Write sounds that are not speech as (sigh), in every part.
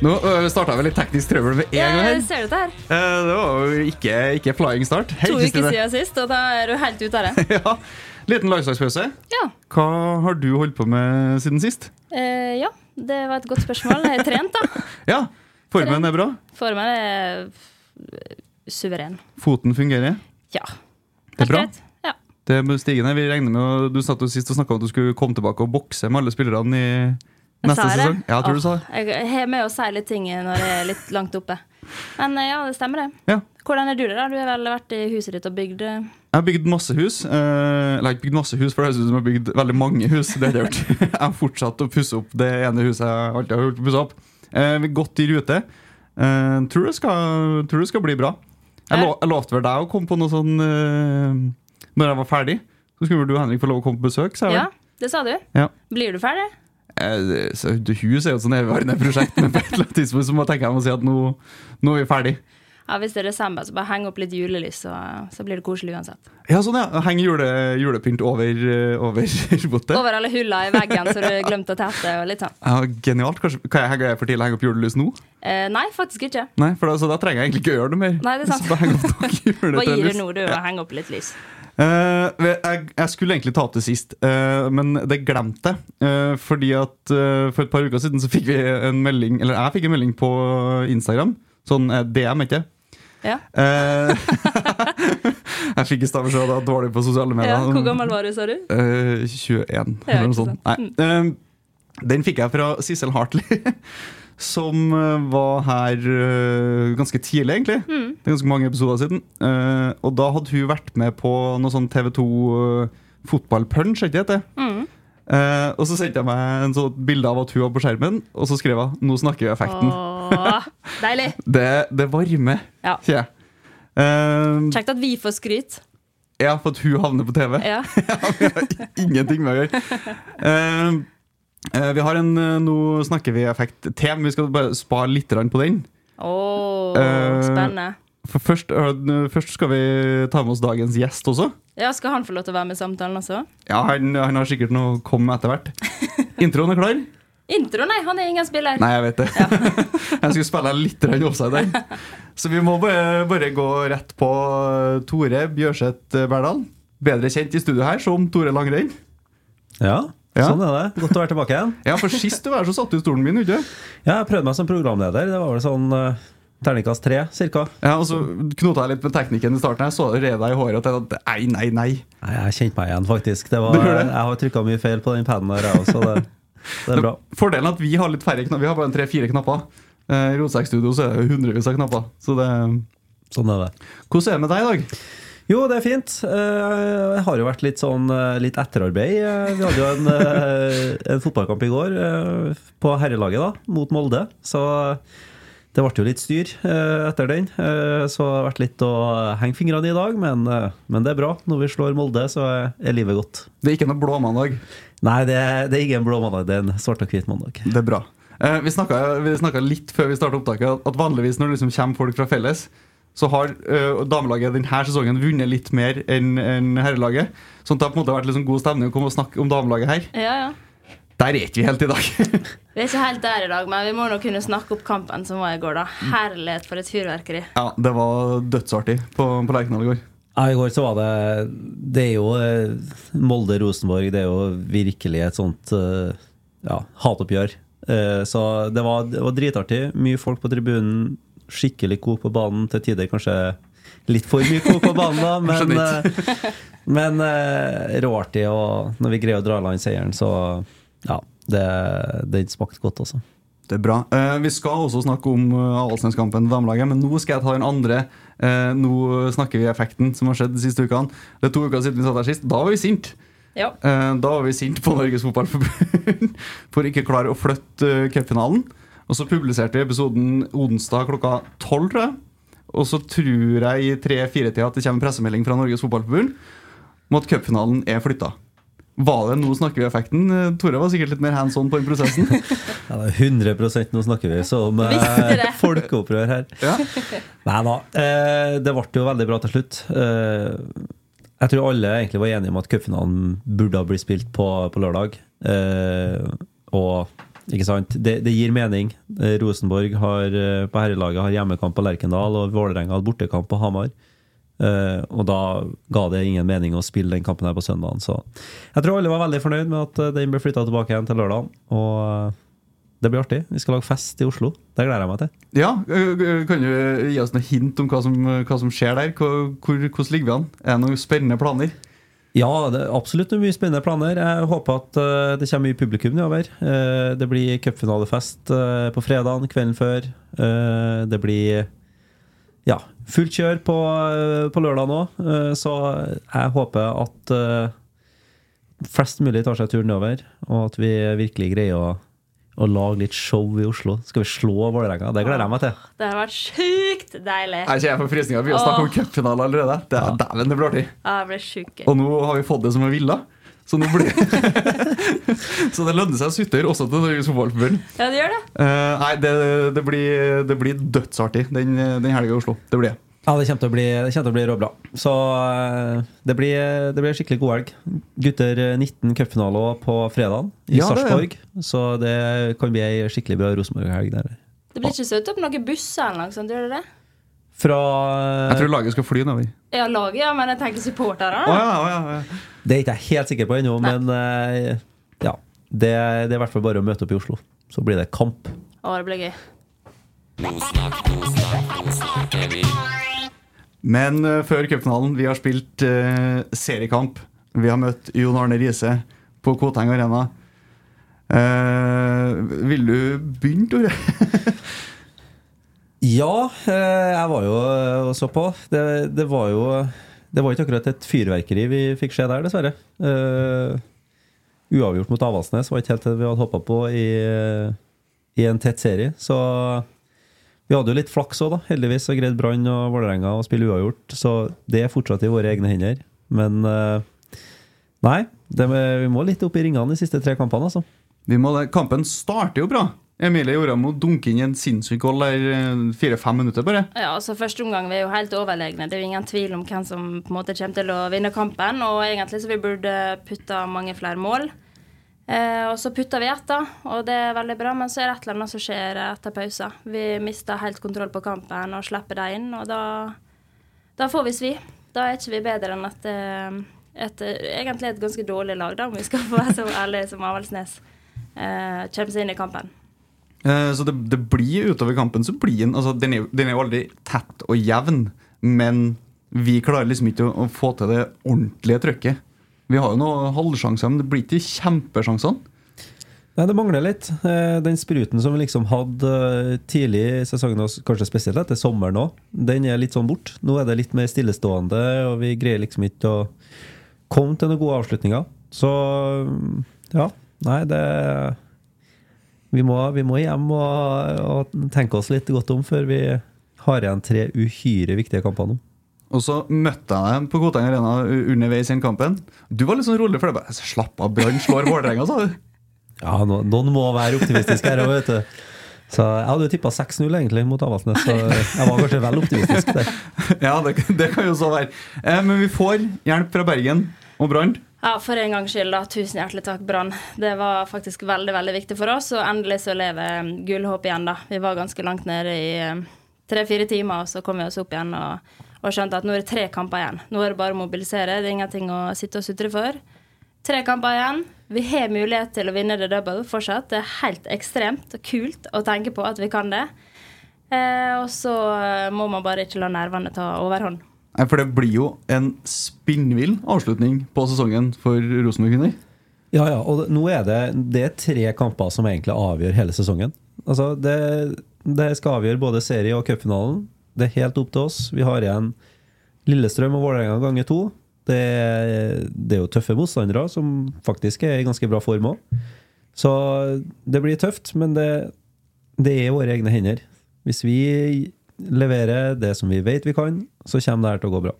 Nå uh, starta vi litt teknisk trøbbel med en gang. Ja, Jeg ser det her. Eh, det var jo ikke, ikke flying start. Hei, To uker siden sist, og da er du helt ute av det. (laughs) ja. Liten lagslagspause. Ja. Hva har du holdt på med siden sist? Eh, ja, det var et godt spørsmål. Jeg har trent, da. (laughs) Ja, formen er bra. Formen er suveren. Foten fungerer. Ja. Det er bra. greit. Ja. Det er stigende. Vi regner med, Du satt jo sist og snakka om at du skulle komme tilbake og bokse med alle spillerne i neste sesong. Ja, tror du sa det. Jeg har med å si litt ting når jeg er litt langt oppe. Men eh, ja, det stemmer det. Ja. Hvordan er du det, da? Du har vel vært i huset ditt og bygd eh, Jeg har bygd masse hus. Eh, eller ikke bygd masse hus, for det høres ut som jeg har bygd veldig mange hus. Det har jeg gjort. (laughs) Jeg har fortsatt å pusse opp det ene huset jeg alltid har gjort å pusse opp. Vi er godt i rute. Tror, det skal, tror det skal bli bra. Jeg, lo, jeg lovte vel deg å komme på noe sånn Når jeg var ferdig. Så skulle vel du Henrik få lov å komme på besøk, Ja, det sa du. Ja. Blir du ferdig? Eh, så hus er jo et sånn evigvarende prosjekt, men på et eller annet tidspunkt så må jeg tenke jeg må si at nå, nå er vi ferdig. Ja, Hvis det er desember, så bare heng opp litt julelys, så, så blir det koselig uansett. Ja, sånn ja. Heng jule, julepynt over, eh, over. Over alle hulla i veggen så du glemte å tette og litt sånn. Ja, genialt. Kanskje, kan jeg henge for tidlig henge opp julelys nå? Eh, nei, faktisk ikke. Nei, for da, så da trenger jeg egentlig ikke å gjøre det mer. Nei, det er (laughs) sant. Så da heng opp juletrelys. Hva gir det nå, du, å henge opp litt lys? Eh, jeg, jeg skulle egentlig ta opp det sist, uh, men det glemte jeg. Uh, fordi at for et par uker siden så fikk vi en melding Eller jeg fikk en melding på Instagram. Sånn DM, ikke? Ja. (laughs) Jeg fikk i stad beskjed om at jeg var dårlig på sosiale medier. Ja, hvor gammel var du, sa du? Eh, 21, Ja, eller noe sånt. Mm. Nei. eh, den fikk jeg fra Sissel Hartley, (laughs) som eh, var her eh, ganske tidlig, egentlig. Mm. Det er ganske mange episoder siden. Eh, og da hadde hun vært med på noe sånn TV2 uh, fotballpunch, ikke det? Mm. Uh, og så sendte jeg meg en sånn bilde av at hun var på skjermen, og så skrev hun 'Nå snakker vi effekten'. Åh, deilig. (laughs) Det, det varmer, Ja. sier jeg. Eh, Kjekt at vi får skryt. ja, for at hun havner på TV. Ja. (laughs) vi har Ingenting med å gjøre. Eh, (laughs) vi har en eh, Nå snakker vi effekt til, men vi skal bare spare litt på den. Åh, Eh, spennende. For først, først skal vi ta med oss dagens gjest også. Ja, Skal han få lov til å være med i samtalen også? Ja, Han, han har sikkert noe å komme med etter hvert. (laughs) Introen er klar? Intro, nei. Han er ingen spiller. Nei, jeg vet det. (laughs) jeg skulle spille litt offside der. Så vi må bare, bare gå rett på Tore Bjørseth Berdal. Bedre kjent i studio her som Tore Langrenn. Ja, Ja. sånn er det. Godt å være tilbake igjen. (laughs) Ja, for sist du var her, så satt du i stolen min, ikke Ja, jeg prøvde meg som programleder. Det var vel sånn uh, terningkast tre, cirka. Ja, og så knota jeg litt med teknikken i starten. Jeg så det red deg i håret og tenkte nei, nei, nei. Nei, jeg kjente meg igjen, faktisk. Det var, Du det? Jeg har trykka mye feil på den paden her, jeg også. Det, det er bra. Fordelen er at vi har litt færre knapper. Vi har bare tre-fire knapper. Eh, I Rotsekk Studio så er det hundrevis av knapper. Så det Sånn er det. Hvordan er det med deg i dag? Jo, det er fint. Jeg har jo vært litt sånn eh, litt etterarbeid. Eh, Vi hadde jo en, eh, en fotballkamp i går eh, på herrelaget, da, mot Molde. Så det ble jo litt styr eh, etter den. Eh, Så det har vært litt å henge fingrene i i dag, men, eh, men det er bra. Når vi slår Molde, så er- livet godt. Det er ikke noe blåmandag. Nei, det, det er ikke en blå mandag, det er en svart og hvit mandag. Det er bra. Eh, vi snakka litt før vi starta opptaket at vanligvis når det liksom kommer folk fra felles, så har uh, damelaget denne sesongen vunnet litt mer enn en herrelaget. Sånn at det har på en måte vært liksom god stemning å komme og snakke om damelaget her. Ja, ja. Der er ikke vi helt i dag. (laughs) Vi er ikke helt der i dag, men vi må nå kunne snakke opp kampen som var i går, da. Herlighet for et fyrverkeri. ja, Det var dødsartig på, på Lerkendal i går. Ja, I går så var det Det er jo eh, Molde-Rosenborg. Det er jo virkelig et sånt eh, ja, hatoppgjør. Eh, Så det var, det var dritartig. Mye folk på tribunen. Skikkelig god på banen. Til tider kanskje litt for mye god på banen, da. (laughs) Men, eh, men eh, råartig. Og når vi greier å dra i land seieren, så ja. Det, den smakte godt, altså. Det er bra. Eh, vi skal også snakke om Avaldsnes-kampen til damelaget, men nå skal jeg ta den andre. Eh, nå snakker vi effekten som har skjedd de siste ukene. Det er to uker siden vi satt her sist. Da var vi sinte. Ja. Eh, da var vi sinte på Norges Fotballforbund (laughs) for ikke klare å flytte cupfinalen. Og så publiserte vi episoden onsdag klokka tolv, tror jeg. Og så tror jeg i tre-fire-tida at det kommer en pressemelding fra Norges Fotballforbund om at cupfinalen er flytta. Var det nå snakker vi effekten? Tore var sikkert litt mer hands on på den prosessen. (laughs) Ja, det er 100 nå snakker vi som eh, folkeopprør her. Ja. Nei da. Eh, det ble jo veldig bra til slutt. Eh, jeg tror alle egentlig var enige om at cupfinalen burde ha blitt spilt på, på lørdag. Eh, og ikke sant? Det, det gir mening. Eh, Rosenborg har, eh, på herrelaget har hjemmekamp på Lerkendal, og Vålerenga har bortekamp på Hamar. Uh, og da ga det ingen mening å spille den kampen her på søndagen. Så jeg tror alle var veldig fornøyd med at den ble flytta tilbake igjen til lørdag. Og det blir artig. Vi skal lage fest i Oslo. Det gleder jeg meg til. Ja, Kan du gi oss noen hint om hva som, hva som skjer der? Hvor, hvor, hvordan ligger vi an? Er det noen spennende planer? Ja, det er absolutt mye spennende planer. Jeg håper at eh, det kommer mye publikum nedover. Uh, det blir cupfinalefest eh, på fredagen kvelden før. Eh, det blir ja, fullt kjør på, eh, på lørdag nå. Eh, så jeg håper at eh, flest mulig tar seg turen nedover, og at vi virkelig greier å, å lage litt show i Oslo. Skal vi slå Vålerenga? Det gleder jeg meg til. Det har vært sjukt deilig. Jeg kjenner på frysninger. Vi har snakket om cupfinale allerede. Det er, Dæven, det blir artig. Ja. Og nå har vi fått det som vi ville. Så, nå blir (laughs) så det lønner seg å sutre også til Norges Fotballforbund. Ja, det gjør det. Uh, nei, det, det, blir, det blir dødsartig den, den helga i Oslo. Det blir det. Ja, det kommer til å bli, det til å bli råbra. Så eh, det blir, det blir skikkelig god helg. Gutter eh, 19 cupfinale på fredag i Ja, Sarpsborg. Så det kan bli ei skikkelig bra Rosenborg-helg. Det blir ikke satt opp noen busser eller noe sånt, gjør det det? Fra Jeg tror laget skal fly nedover. Ja, laget, ja, men jeg tenker supportere. Oh, ja, å ja, ja. Det er ikke jeg helt sikker på ennå, men eh, ja. Det, det er i hvert fall bare å møte opp i Oslo. Så blir det kamp. Å, det blir gøy. Men eh, før cupfinalen, vi har spilt eh, seriekamp. Vi har møtt Jon Arne Riise på Koteng Arena. Eh, vil du begynne, Tore? (laughs) Ja, eh, jeg var jo og så på. Det, det var jo Det var ikke akkurat et fyrverkeri vi fikk se der, dessverre. Eh, uavgjort mot Avaldsnes var ikke helt det vi hadde håpa på i, i en tett serie. Så vi hadde jo litt flaks òg, da. Heldigvis så greide Brann og Vålerenga å spille uavgjort. Så det er fortsatt i våre egne hender. Men eh, nei, det, vi må litt opp i ringene de siste tre kampene, altså. Vi må det. Kampen starter jo bra. Emilie Joramo dunker inn i en sinnssyk goal der eh, fire-fem minutter, bare. Ja, altså Første omgang vi er jo helt overlegne. Det er jo ingen tvil om hvem som på en måte kommer til å vinne kampen. Og egentlig så vi burde putta mange flere mål. Eh, og så putta vi ett, da, og det er veldig bra. Men så er det et eller annet som skjer etter pausa. Vi mister helt kontroll på kampen og slipper dem inn, og da, da får vi svi. Da er ikke vi bedre enn et, eh, et, egentlig et ganske dårlig lag, da, om vi skal få være så ærlige som Avaldsnes eh, kommer seg inn i kampen. Eh, Så det, det blir utover kampen så blir den altså, den, er, den er jo aldri tett og jevn, men vi klarer liksom ikke å, å få til det ordentlige trøkket. Vi har jo noen halvsjanser, men det blir ikke kjempesjansene. Nei, det mangler litt. Eh, Den spruten som vi liksom hadde eh, tidlig i sesongen, kanskje spesielt etter sommeren òg, den er litt sånn bort. Nå er det litt mer stillestående, og vi greier liksom ikke å komme til noen gode avslutninger. Så ja. Nei, det Vi må, vi må hjem og, og tenke oss litt godt om før vi har igjen tre uhyre viktige kamper nå. Og så møtte jeg dem på Koteng Arena underveis i den kampen. Du var litt sånn rolig, for det bare Slapp av, Brann slår Vålerenga, sa du. (laughs) Ja, no, noen må være optimistiske her òg, vet du. Så Jeg hadde jo tippa 6-0 egentlig mot Avaldsnes, så jeg var kanskje vel optimistisk der. (laughs) Ja, det, det kan jo så være. Eh, men vi får hjelp fra Bergen og Brann. Ja, for en gangs skyld, da. Tusen hjertelig takk, Brann. Det var faktisk veldig veldig viktig for oss, og endelig så lever um, gullhåp igjen, da. Vi var ganske langt nede i um, tre-fire timer, og så kom vi oss opp igjen og, og skjønte at nå er det tre kamper igjen. Nå er det bare å mobilisere, det er ingenting å sitte og sutre for. Tre kamper igjen. Vi har mulighet til å vinne the double fortsatt. Det er helt ekstremt og kult å tenke på at vi kan det. Eh, og så eh, må man bare ikke la nervene ta overhånd. Nei, For det blir jo en spinnvill avslutning på sesongen for Rosenborg kvinner. Ja, ja, og nå er det, det er tre kamper som egentlig avgjør hele sesongen. Altså, det, det skal avgjøre både serie- og cupfinalen. Det er helt opp til oss. Vi har igjen Lillestrøm og Vålerenga ganger to. Det, det er jo tøffe motstandere, som faktisk er i ganske bra form òg. Så det blir tøft, men det, det er i våre egne hender. Hvis vi leverer det som vi vet vi kan, så kommer det her til å gå bra.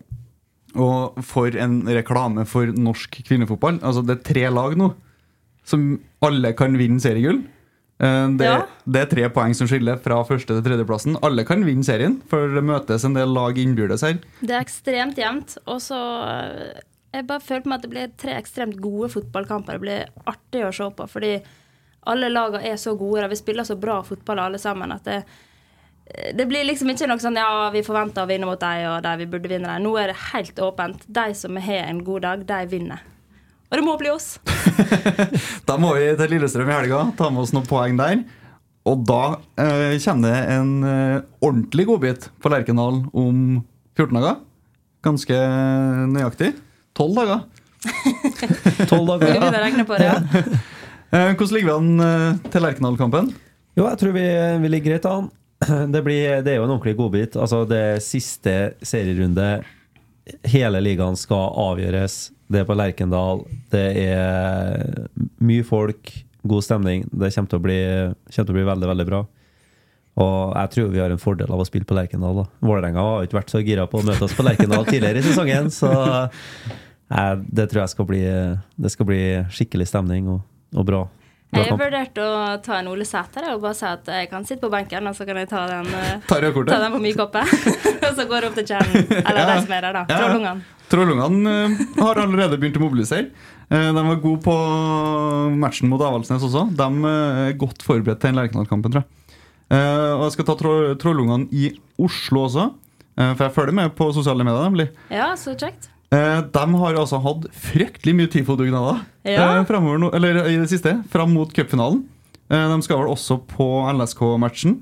Og for en reklame for norsk kvinnefotball. Altså Det er tre lag nå som alle kan vinne seriegull. Eh, Det, Ja. det er tre poeng som skiller fra første til tredjeplassen. Alle kan vinne serien, for det møtes en del lag innbyrdes her. Det er ekstremt jevnt. Og så eh, Jeg bare føler på meg at det blir tre ekstremt gode fotballkamper. Det blir artig å se på, fordi alle lagene er så gode. og Vi spiller så bra fotball alle sammen at det, det blir liksom ikke noe sånn ja, vi forventer å vinne mot dem, og de vi burde vinne dem. Nå er det helt åpent. De som har en god dag, de vinner. Og det må bli oss. (laughs) Da må vi til Lillestrøm i helga, ta med oss noen poeng der. Og da eh, kommer det en eh, ordentlig godbit på Lerkendal om 14 dager. Ganske nøyaktig. 12 dager. (laughs) Tolv Vi dager. på det. Ja. (laughs) Eh, hvordan ligger vi an eh, til Lerkendal-kampen? Jo, jeg tror vi, vi ligger greit an. (clears throat) Det, blir, det er jo en ordentlig godbit. Altså, det siste serierunde. Hele ligaen skal avgjøres. Det er på Lerkendal. Det er mye folk, god stemning. Det kommer til å bli, til å bli veldig, veldig bra. Og jeg tror vi har en fordel av å spille på Lerkendal. Vålerenga har ikke vært så gira på å møte oss på Lerkendal tidligere i sesongen, så jeg, det tror jeg skal bli, det skal bli skikkelig stemning og, og bra. bra Jeg har vurdert å ta en Ole Sæter og bare si at jeg kan sitte på benken, og så kan jeg ta den, eh, Ta den på mykoppet. (laughs) og så går det opp til kjernen. Eller de som er der, da. Ja, ja. Trollungene. Eh, har allerede begynt å mobilisere. Eh, de var gode på matchen mot Avaldsnes også. De eh, er godt forberedt til den Lerkendal-kampen, tror jeg. Og jeg skal ta Trollungene i Oslo også, for jeg følger med på sosiale medier. nemlig. Ja, så kjekt. De har altså hatt fryktelig mye TIFO-dugnader Ja. fremover eller i det siste, fram mot cupfinalen. De skal vel også på LSK-matchen.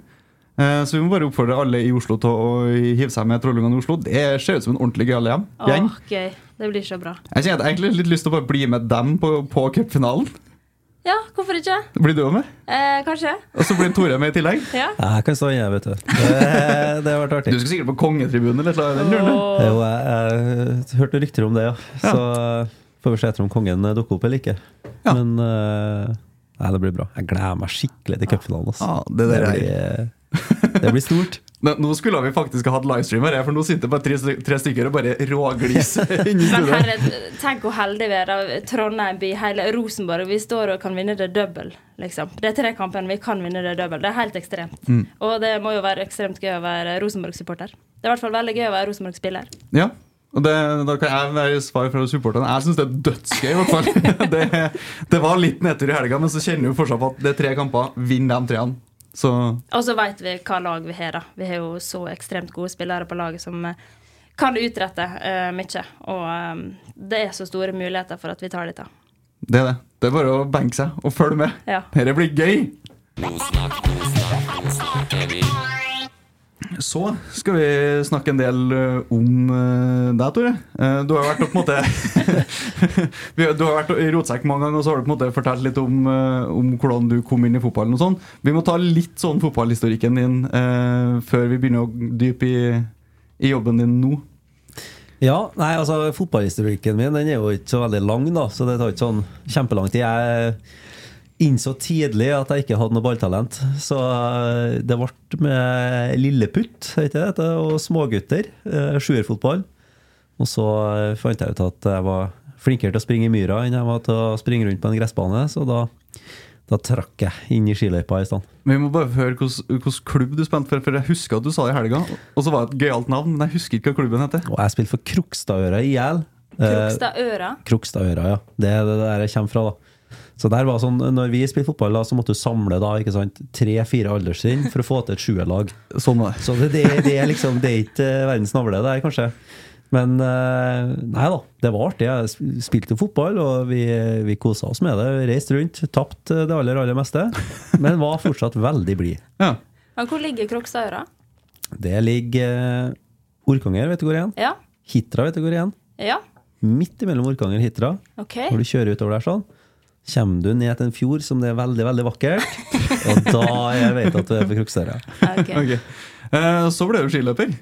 Eh, så vi må bare oppfordre alle i Oslo til å hive seg med Trollungene i Oslo. Det ser ut som en ordentlig gøyal gjeng. Åh, gøy. Det blir så bra. Jeg kjenner at jeg egentlig litt lyst til å bare bli med dem på, på cupfinalen. Ja, hvorfor ikke? Blir du med? Eh, kanskje. Og så blir Tore med i tillegg. Ja. Ja, Jeg kan stå inne, vet du. Det, det har vært artig. Du skal sikkert på kongetribunen eller noe. luren. Jo, jeg, jeg hørte rykter om det, ja. Så får vi se etter om kongen dukker opp eller ikke. Ja. Men uh, nei, det blir bra. Jeg gleder meg skikkelig til cupfinalen. altså. Ah, det der det blir, (laughs) det blir stort. Nå nå skulle vi faktisk ha hatt livestream her, for nå sitter bare tre, tre stykker og bare rågliser (laughs) Men herre, tenk hvor heldig vi er. da. Trondheim by, hele Rosenborg. Vi står og kan vinne det double, liksom. Det er tre kampene vi kan vinne det double. Det er helt ekstremt. Mm. Og det må jo være ekstremt gøy å være Rosenborg-supporter. Det er i hvert fall veldig gøy å være Rosenborg-spiller. Ja, og det, Da kan jeg være svar fra supporterne. Jeg syns det er dødsgøy. i hvert fall (laughs) det, det var litt nedtur i helga, men så kjenner vi fortsatt på at det er tre kamper. Vinn de treene. Så Og så veit vi hva lag vi har, da. Vi har jo så ekstremt gode spillere på laget som eh, kan utrette uh, mye. Og um, det er så store muligheter for at vi tar dette. det er det. Det er bare å benke seg og følge med. Ja. Dette blir gøy. Så skal vi snakke en del eh, om eh, deg, Tore. Eh, Du har vært på en måte Du har vært i rotsekk mange ganger, og så har du på en måte fortalt litt om, om hvordan du kom inn i fotballen og sånn. Vi må ta litt sånn fotballhistorikken din før vi begynner å dype i, i jobben din nå. Ja, nei, altså Fotballhistorikken min den er jo ikke så veldig lang, da så det tar ikke sånn kjempelang tid. Jeg innså tidlig at jeg ikke hadde noe balltalent, så eh, det ble med lilleputt heter det, og smågutter. eh, Sjuerfotball. Og så eh, fant jeg ut at jeg var flinkere til å springe i myra enn jeg var til å springe rundt på en gressbane, så da, da trakk jeg inn i skiløypa i stedet. Men Vi må bare høre hvilken klubb du spilte for, for jeg husker at du sa det i helga. Og så var det et gøyalt navn, men jeg husker ikke hva klubben heter. Og jeg spilte for Krokstadøra IL. Eh, Krokstadøra. Krokstadøra, ja. Det er det der jeg kommer fra, da. Så der var sånn, når vi spilte fotball, da, så måtte du samle da, ikke sant, tre-fire alderstrinn for å få til et sjuerlag. Sånn var. Så det, det, det er liksom Det er ikke eh, verdens navle, det er kanskje. Men eh, nei da, det var artig. Jeg spilte fotball, og vi, vi kosa oss med det. Reiste rundt, tapte det aller, aller meste. Men var fortsatt veldig blid. Ja. Men hvor ligger Krokstadøra? Det ligger eh, Orkanger, vet du hvor igjen? Ja. Hitra, vet du hvor igjen? Ja. Midt imellom Orkanger og Hitra. OK. Når du kjører utover der sånn, kommer du ned til en fjord som det er veldig, veldig vakkert. (laughs) Og da jeg vet at du er på Krokstadøra. Okay. okay. Uh, Så ble du skiløper.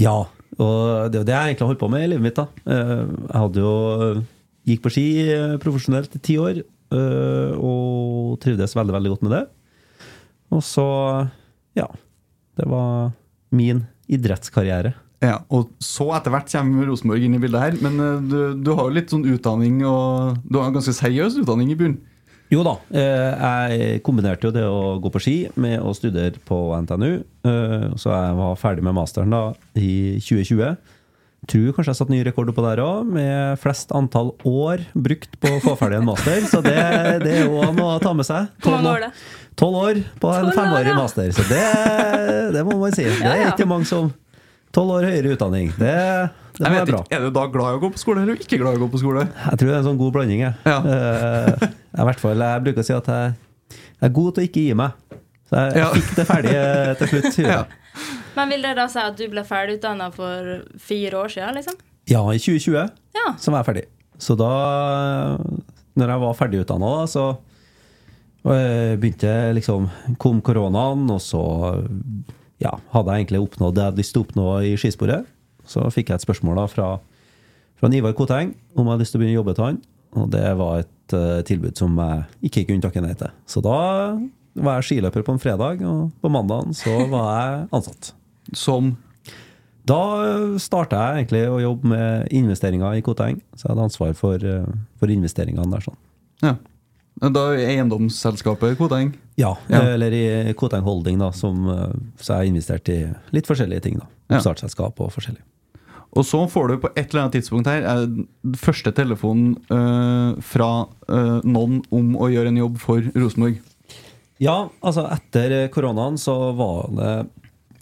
Ja, og det er jo det jeg egentlig har holdt på med i livet mitt. da. Uh, Jeg hadde jo gikk på ski eh, profesjonelt i ti år, uh, og trivdes veldig, veldig godt med det. Og så, ja Det var min idrettskarriere. Ja, og så etter hvert kommer Rosenborg inn i bildet her. Men eh, du, du har jo litt sånn utdanning, og du har en ganske seriøs utdanning i bunnen. Jo da, eh, jeg kombinerte jo det å gå på ski med å studere på NTNU. eh, Så jeg var ferdig med masteren da i 2020. Tror kanskje jeg satte ny rekord oppå der òg, med flest antall år brukt på å få ferdig en master. Så det, det er jo noe å ta med seg. Hvor mange år, da? Tolv år på en femårig master. Så det, det må man si. Det er ikke mange som Tolv år høyere utdanning. Det, det Jeg vet bra. ikke, Er du da glad i å gå på skole, eller ikke glad i å gå på skole? Jeg tror det er en sånn god blanding. Jeg, Ja. Uh, jeg, hvert fall, jeg bruker å si at jeg, jeg er god til å ikke gi meg. Så jeg, jeg fikk det ferdig (laughs) til slutt. Ja. Men vil det da si at du ble ferdigutdanna for fire år siden, liksom? Ja, i 2020 Ja. så var jeg ferdig. Så da, når jeg var ferdigutdanna, da, så eh, begynte liksom Kom koronaen, og så ja, hadde jeg egentlig oppnådd det jeg hadde lyst til å oppnå i skisporet. Så fikk jeg et spørsmål da fra, fra Ivar Koteng om jeg hadde lyst til å begynne å jobbe til han. Og det var et uh, tilbud som jeg ikke kunne takke nei til. Så da var jeg skiløper på en fredag, og på mandagen så var jeg ansatt. Som Da starta jeg egentlig å jobbe med investeringer i Koteng. Så jeg hadde ansvar for, eh, for investeringene der. sånn. Ja. Da eiendomsselskapet Koteng? Ja, Ja. eller i Koteng Holding, da, som, eh, så jeg har investert i litt forskjellige ting. da. Oppstartsselskap og forskjellig. Og så får du på et eller annet tidspunkt her eh, første telefonen øh, fra øh, noen om å gjøre en jobb for Rosenborg. Ja, altså etter koronaen så var det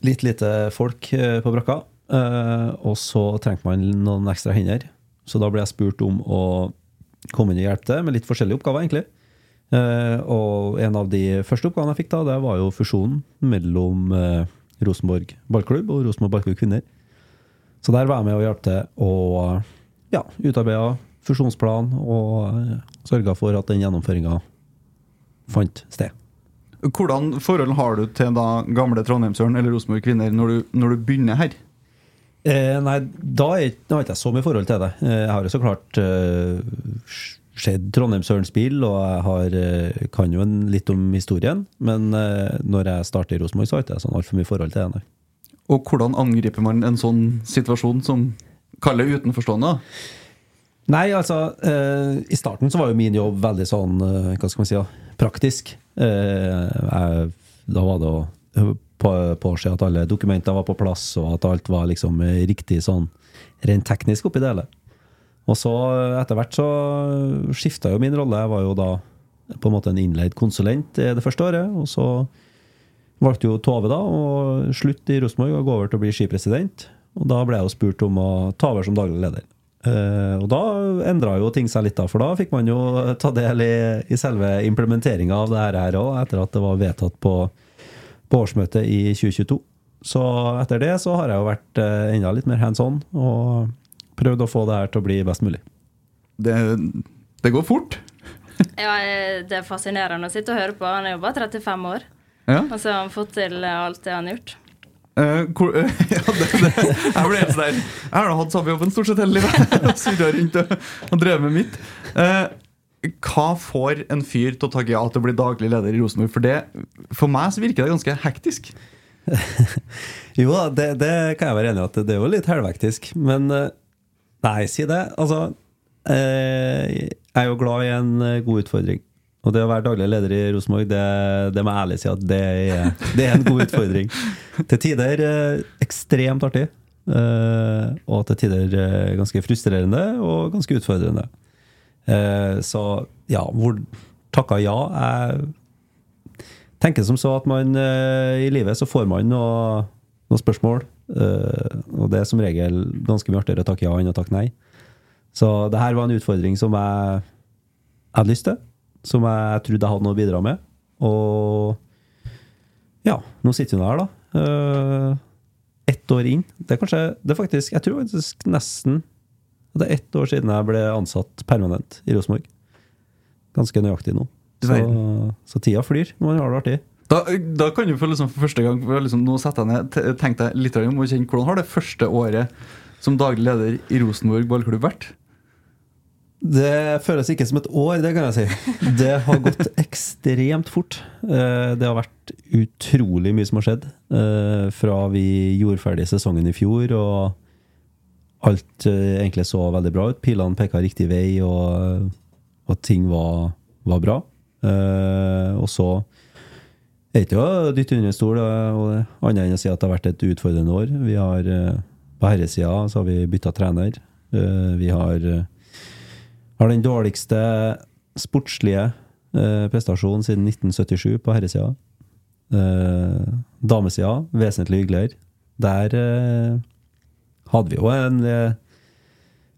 litt lite folk eh, på brakka. eh, Og så trengte man noen ekstra hender. Så da ble jeg spurt om å komme inn og hjelpe til med litt forskjellige oppgaver, egentlig. Eh, Og en av de første oppgavene jeg fikk, da, det var jo fusjonen mellom eh, Rosenborg ballklubb og Rosenborg ballklubb kvinner. Så der var jeg med og hjalp til å ja, utarbeide fusjonsplan og eh, sørga for at den gjennomføringa fant sted. Hvordan forhold har du til da gamle Trondheimsøren eller Rosenborg kvinner når du, når du begynner her? Eh, nei, da er, jeg da har ikke jeg så mye forhold til det. Jeg har jo så klart eh, sett Trondheimsøren spille, og jeg har, eh, kan jo en, litt om historien. Men eh, når jeg starter i Rosenborg, så har ikke jeg sånn altfor mye forhold til det. Og hvordan angriper man en sånn situasjon som kaller utenforstående? Nei, altså eh, I starten så var jo min jobb veldig sånn eh, Hva skal man si? Praktisk. Eh, jeg, da var det å påse at alle dokumenter var på plass, og at alt var liksom riktig sånn rent teknisk oppi det hele. Og så etter hvert så skifta jo min rolle. Jeg var jo da på en måte en innleid konsulent det første året. Og så valgte jo Tove da å slutte i Rosenborg og gå over til å bli skipresident. Og da ble jeg jo spurt om å ta over som daglig leder. Eh, og da endra jo ting seg litt, da, for da fikk man jo ta del i, i selve implementeringa av det her òg, etter at det var vedtatt på, på årsmøtet i 2022. Så etter det så har jeg jo vært eh, enda litt mer hands on og prøvd å få det her til å bli best mulig. Det, det går fort. Ja, eh, det er fascinerende å sitte og høre på. Han er jo bare 35 år, Ja. og så har han fått til eh, alt det han har gjort. Eh, hvor, (laughs) ja, det, det, jeg ble helt sånn der Jeg har da hatt samme jobben stort sett hele livet. (laughs) Surra rundt og, og drevet med mitt. Uh, hva får en fyr til å takke ja til å bli daglig leder i Rosenborg? For, det, for meg så virker det ganske hektisk. (laughs) Jo da, det, det kan jeg være enig i at det er jo litt helvektisk, men eh, Nei, si det. Altså, eh, jeg er jo glad i en eh, god utfordring. Og det å være daglig leder i Rosenborg, det, det må jeg ærlig si at det er, det er en god utfordring. (laughs) Til tider eh, ekstremt artig. eh, og til tider ganske frustrerende og ganske utfordrende. Eh, så ja, hvor takka ja Jeg tenker som så at man i livet så får man noe, noen spørsmål. Eh, og det er som regel ganske mye artigere å takke ja enn å takke nei. Så det her var en utfordring som jeg hadde lyst til. Som jeg trodde jeg hadde noe å bidra med. Og ja, nå sitter vi her, da. Uh, ett år inn. Det er kanskje Det er faktisk Jeg tror faktisk nesten det er ett år siden jeg ble ansatt permanent i Rosenborg. Ganske nøyaktig nå. Så, så tida flyr når man har det artig. Da, da kan du for, liksom for første gang for liksom, Nå setter jeg ned Tenk deg litt om å kjenne hvordan har det første året som daglig leder i Rosenborg ballklubb vært? Det føles ikke som et år, det kan jeg si. Det har gått (laughs) ekstremt fort. Eh, Det har vært utrolig mye som har skjedd. eh, Fra vi gjorde ferdig sesongen i fjor, og alt eh, egentlig så veldig bra ut. Pilene peka riktig vei, og, og ting var, var bra. Og så er det ikke å dytte under stol, annet enn å si at det har vært et utfordrende år. Vi har eh, På herresida så har vi bytta trener. Eh, Vi har eh, har den dårligste sportslige prestasjonen siden 1977 på herresida. Damesida vesentlig hyggeligere. Der hadde vi jo en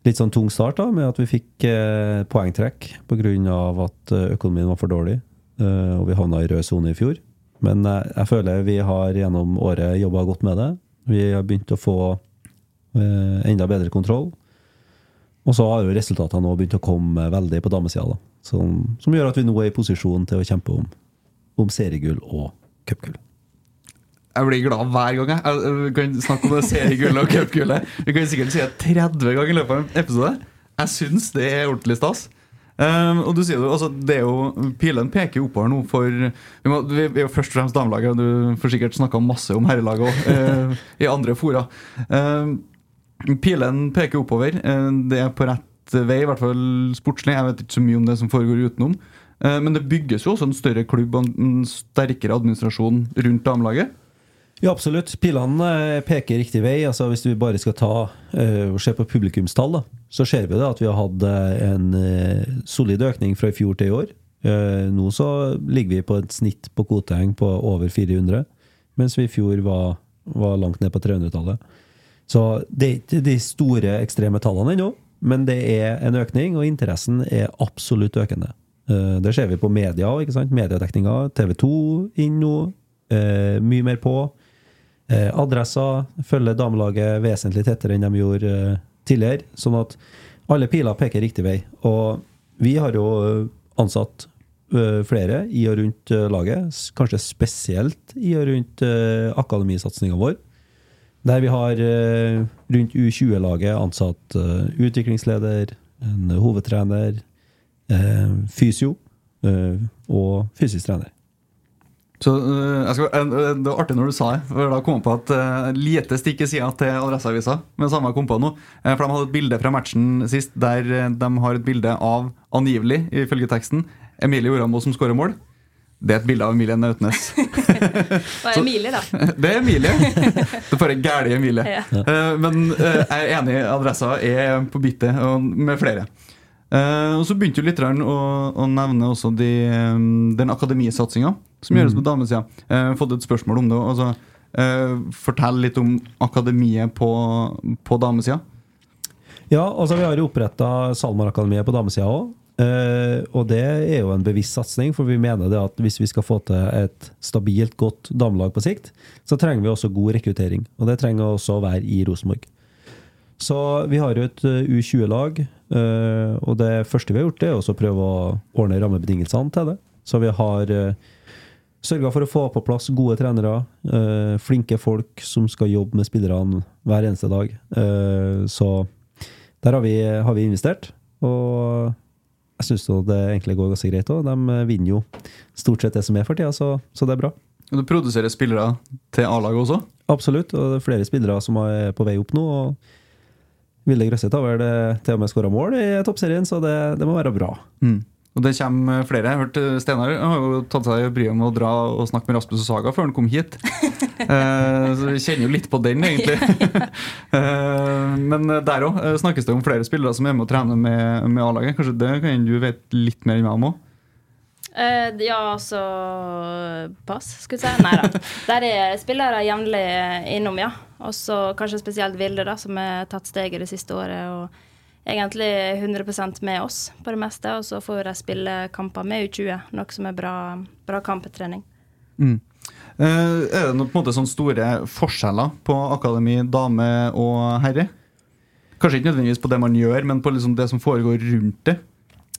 litt sånn tung start, da, med at vi fikk eh, poengtrekk pga. at økonomien var for dårlig. Og vi havna i rød sone i fjor. Men eh, jeg føler vi har gjennom året jobba godt med det. Vi har begynt å få eh, enda bedre kontroll. Og så har jo resultatene nå begynt å komme veldig på damesida, da. Som, som gjør at vi nå er i posisjon til å kjempe om, om seriegull og cupgull. Jeg blir glad hver gang. Jeg jeg kan snakke om det seriegullet og cupgullet. Vi kan sikkert si det 30 ganger i løpet av en episode. Jeg syns det er ordentlig stas. Um, og du sier jo, altså, det er jo Pilen peker jo oppover nå for Vi, må, vi er jo først og fremst damelaget, og du får sikkert snakka masse om herrelaget òg, i andre fora. Um, pilen peker oppover. Uh, det er på rett vei, i hvert fall sportslig. Jeg vet ikke så mye om det som foregår utenom. Uh, men det bygges jo også en større klubb og en sterkere administrasjon rundt damelaget. Ja, absolutt. Pilene eh, peker riktig vei. Altså, hvis vi bare skal ta eh, og se på publikumstall, da, så ser vi det at vi har hatt eh, en solid økning fra i fjor til i år. Nå så ligger vi på et snitt på kvoteheng på over 400, mens vi i fjor var, var langt ned på 300-tallet. Så det er ikke de store ekstreme tallene ennå, men det er en økning, og interessen er absolutt økende. Det ser vi på media òg. Mediedekninga. TV 2 inn nå. Mye mer på. Eh, adresser følger damelaget vesentlig tettere enn de gjorde eh, tidligere. Sånn at alle piler peker riktig vei. Og vi har jo eh, ansatt eh, flere i og rundt eh, laget. Kanskje spesielt i og rundt akademisatsinga vår. Der vi har rundt U20-laget ansatt utviklingsleder, en hovedtrener, fysio og fysisk trener. Så uh, jeg skal, uh, Det var artig når du sa det, for da kom jeg på at uh, lite stikk i sida til Adresseavisa. Men samme jeg kom på nå. For de hadde et bilde fra matchen sist der de har et bilde av, angivelig, ifølge teksten, Emilie Orambo som skårer mål. Det er et bilde av Emilie Nautnes. (laughs) det er Emilie, da. (laughs) Det er Emilie. Det får en gæli Emilie. Ja. Eh, men jeg er enig, adressa er på bittet, med flere. Eh, og Så begynte jo lytteren å, å nevne også de, den akademisatsinga som gjøres på damesida. Uh, fått et spørsmål om det. Altså, eh, fortell litt om akademiet på, på damesida. Ja, altså vi har jo oppretta SalMar-akademiet på damesida òg. Eh, og det er jo en bevisst satsing, for vi mener det at hvis vi skal få til et stabilt, godt damelag på sikt, så trenger vi også god rekruttering. Og det trenger også å være i Rosenborg. Så vi har jo et eh, U20-lag, eh, og det første vi har gjort, det er også å prøve å ordne rammebetingelsene til det. Så vi har eh, sørga for å få på plass gode trenere, eh, flinke folk som skal jobbe med spillerne hver eneste dag. Uh, så der har vi, har vi investert. Og jeg syns det egentlig går ganske greit òg. De vinner jo stort sett det som er for tida, så, så det er bra. Og Du produserer spillere til A-laget også? Absolutt, og det er flere spillere som er på vei opp nå. og Vilde Grøsset har vel til og med skåra mål i toppserien, så det, det må være bra. Mm. Og det kommer flere. Jeg hørte Steinar har jo tatt seg bryet med å dra og snakke med Rasmus og Saga før han kom hit. (laughs) eh, så vi kjenner jo litt på den, egentlig. (laughs) eh, men der òg snakkes det om flere spillere som er med og trener med, med A-laget. Kanskje det kan du vet litt mer enn meg om òg? Eh, ja, altså Pass, skulle jeg si. Nei da. Der er spillere jevnlig innom, ja. Og så kanskje spesielt Vilde, da, som har tatt steget det siste året. og Egentlig 100% med oss på det meste, og så får de spille kamper med U20, noe som er bra, bra kamptrening. Mm. Uh, er det noen på en måte sånne store forskjeller på akademi dame og herre? Kanskje ikke nødvendigvis på det man gjør, men på liksom det som foregår rundt det?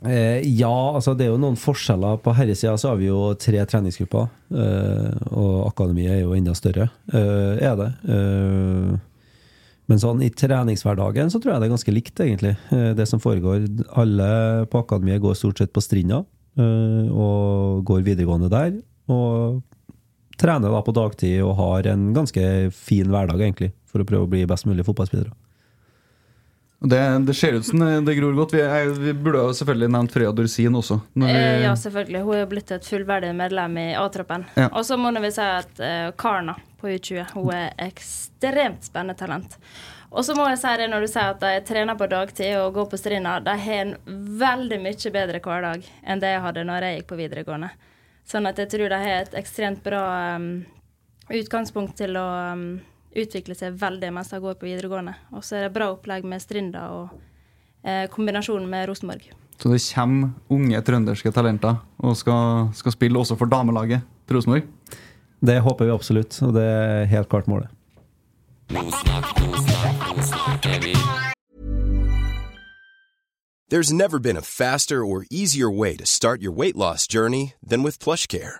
Eh, ja, altså det er jo noen forskjeller. På herresida så har vi jo tre treningsgrupper. Eh, og akademiet er jo enda større. Eh, er det. Men sånn i treningshverdagen så tror jeg det er ganske likt, egentlig. Eh, det som foregår. Alle på akademiet går stort sett på Strinda eh, og går videregående der. Og trener da på dagtid og har en ganske fin hverdag, egentlig, for å prøve å bli best mulig fotballspillere. Det, det ser ut som det- gror godt. Vi, er, vi burde jo selvfølgelig nevnt Freya Dorsin også. Vi, Eh, ja, selvfølgelig. Hun er blitt et fullverdig medlem i A-troppen. Ja. Og så må vi si at uh, Karna på U20 hun er ekstremt spennende talent. Og så må jeg si det når du sier at de trener på dagtid og går på Strinda. De har en veldig mye bedre hverdag enn det jeg hadde når jeg gikk på videregående. Sånn at jeg tror de har et ekstremt bra um, utgangspunkt til å um, utvikle seg veldig mens de går på videregående. Og så er det bra opplegg med Strinda og eh, kombinasjonen med Rosenborg. Så det kommer unge trønderske talenter og skal, skal spille også for damelaget til Rosenborg. Det håper vi absolutt, og det er helt klart målet. There's never been a faster or easier way to start your weight loss journey than with PlushCare.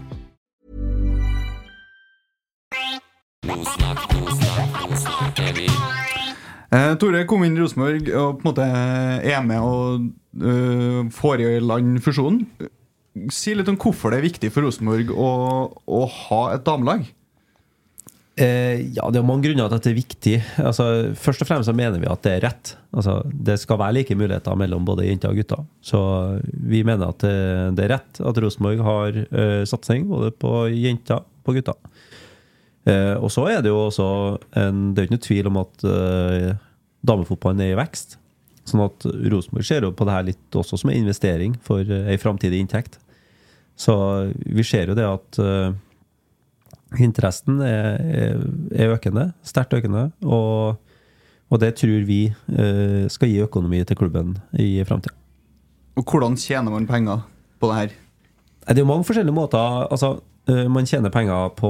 Eh, Tore kom inn i Rosenborg og på en måte er med og uh, får i land fusjonen. Si litt om hvorfor det er viktig for Rosenborg å, å ha et damelag. Eh, ja, Det er mange grunner til at det er viktig. Altså, først og fremst så mener vi at det er rett. Altså, det skal være like muligheter mellom både jenter og gutter. Så vi mener at det, det er rett at Rosenborg har eh, satsing både på jenter og på gutter. Eh, og så er det jo også en, Det er ikke noe tvil om at eh, damefotballen er i vekst. Sånn at Rosenborg ser jo på det her litt også som en investering for eh, ei framtidig inntekt. Så vi ser jo det at eh, Interessen er, er, er økende, sterkt økende, og, og det tror vi eh, skal gi økonomi til klubben i framtida. Og hvordan tjener man penger på det her? Det er jo mange forskjellige måter. altså Man tjener penger på,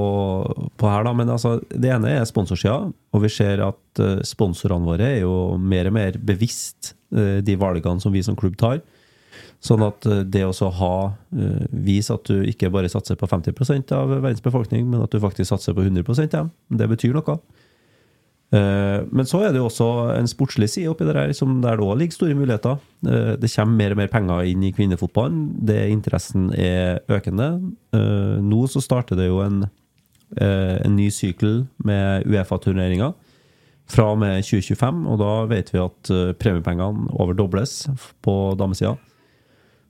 på her, da, men altså, det ene er sponsorsida. Og vi ser at eh, sponsorene våre er jo mer og mer bevisst eh, de valgene som vi som klubb tar. Sånn at eh, det å ha eh, vise at du ikke bare satser på 50% av verdens befolkning, men at du faktisk satser på 100 ja, det betyr noe. Eh, Men så er det jo også en sportslig side oppi det der, som der det òg ligger store muligheter. Eh, Det kommer mer og mer penger inn i kvinnefotballen. Det Interessen er økende. Eh, Nå så starter det jo en, en ny sykkel med Uefa-turneringer fra og med 2025, og da vet vi at premiepengene overdobles på damesida.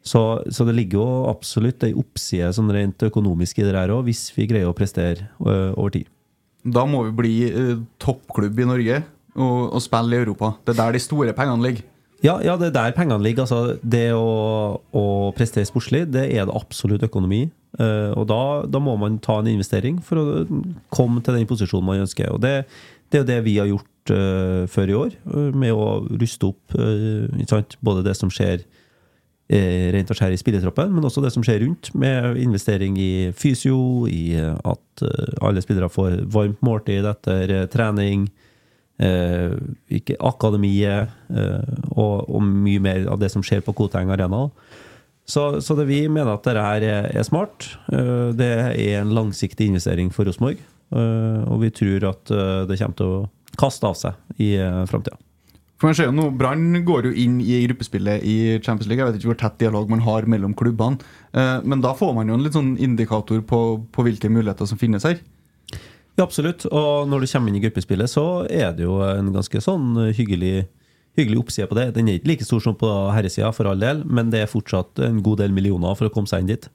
Så, så det ligger jo absolutt ei oppside sånn rent økonomisk i det her òg, hvis vi greier å prestere over tid. Da må vi bli eh, toppklubb i Norge og, og spille i Europa. Det er der de store pengene ligger. Ja, ja, det er der pengene ligger. Altså, det å, å prestere sportslig, det er det absolutt økonomi. Uh, og da, da må man ta en investering for å komme til den posisjonen man ønsker. Og det, det er jo det vi har gjort uh, før i år, med å ruste opp både det som skjer rent og skjær i spillertroppen, men også det som skjer rundt, med investering i fysio, i eh, at eh, alle spillere får varmt måltid etter eh, trening, eh, ikke akademiet, eh, og, og mye mer av det som skjer på Koteng Arena. Så, så det vi mener at dette her er, smart. Eh, det er en langsiktig investering for Rosenborg, eh, og vi tror at eh, det kommer til å kaste av seg i framtida. For man ser jo nå, Brann går jo inn i gruppespillet i Champions League. Jeg vet ikke hvor tett dialog man har mellom klubbene. Eh, Men da får man jo en litt sånn indikator på, på hvilke muligheter som finnes her. Ja, absolutt. Og når du kommer inn i gruppespillet, så er det jo en ganske sånn hyggelig, hyggelig oppside på det. Den er ikke like stor som på herresida, for all del, men det er fortsatt en god del millioner for å komme seg inn dit.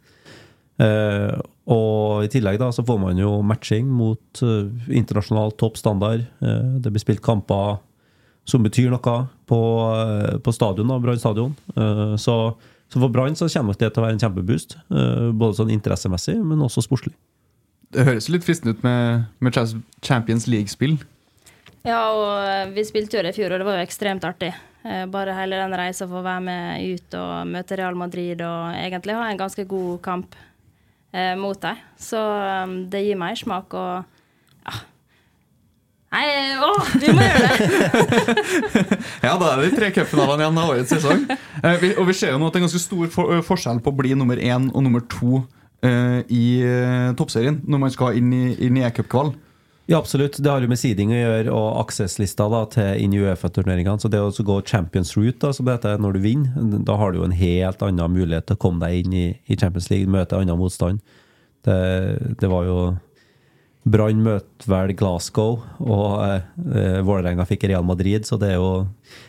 Eh, og i tillegg da så får man jo matching mot eh, internasjonal topp standard. Eh, det blir spilt kamper som betyr noe på, eh, på stadion, Brann stadion. Eh, så, så for Brann så kommer det til å være en kjempeboost. eh, både sånn interessemessig, men også sportslig. Det høres litt fristende ut med, med Champions League-spill. Ja, og vi spilte jo det i fjor, og det var jo ekstremt artig. Eh, Bare hele den reisa for å være med ut og møte Real Madrid og egentlig ha en ganske god kamp eh, mot dem. Så det gir meg smak og ja. Nei, å, vi må gjøre det! (laughs) Ja, da er det de tre cupfinalene igjen av årets sesong. Eh, vi, og vi ser jo nå at det er en ganske stor for, eh, forskjell på å bli nummer én og nummer to uh, i toppserien når man skal inn i, inn i e-cupkvall. Ja, absolutt. Det har jo med seeding å gjøre, og access-lista da, til inn i Uefa-turneringene. Så det å gå Champions Route, da, som det heter, når du vinner, da har du jo en helt annen mulighet til å komme deg inn i, i Champions League, møte annen motstand. Det, det var jo Brann møtte vel Glasgow, og eh, Vålerenga fikk Real Madrid, så det er jo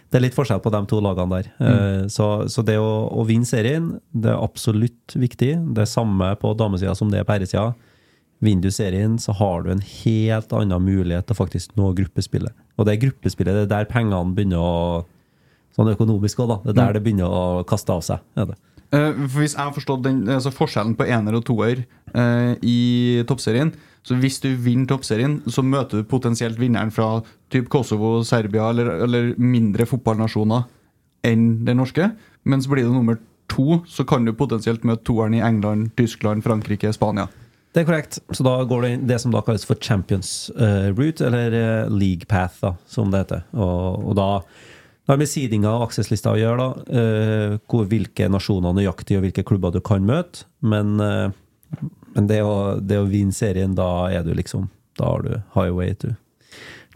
det er litt forskjell på de to lagene der. Eh, så, så det å, å vinne serien, det er absolutt viktig. Det er samme på damesida som det er på herresida. Vinner du serien, så har du en helt annen mulighet til faktisk nå gruppespillet. Og det er gruppespillet, det er der pengene begynner å Sånn økonomisk òg, da. Det er der det begynner å kaste av seg. Er det. Eh, for Hvis jeg har forstått den, altså forskjellen på ener og toer eh, i toppserien Så hvis du vinner toppserien, så møter du potensielt vinneren fra typ Kosovo, Serbia eller, eller mindre fotballnasjoner enn den norske. Men så blir det nummer to, så kan du potensielt møte toeren i England, Tyskland, Frankrike, Spania. Det er korrekt. Så da går det inn det som da kalles for Champions uh, Route, eller uh, League Path, da, som det heter. Og, og da det har med seedinga og akseslista å gjøre, da. Uh, hvor, hvilke nasjoner nøyaktig og hvilke klubber du kan møte. Men, eh, men det, å, det å vinne serien, da er du liksom Da har du highway to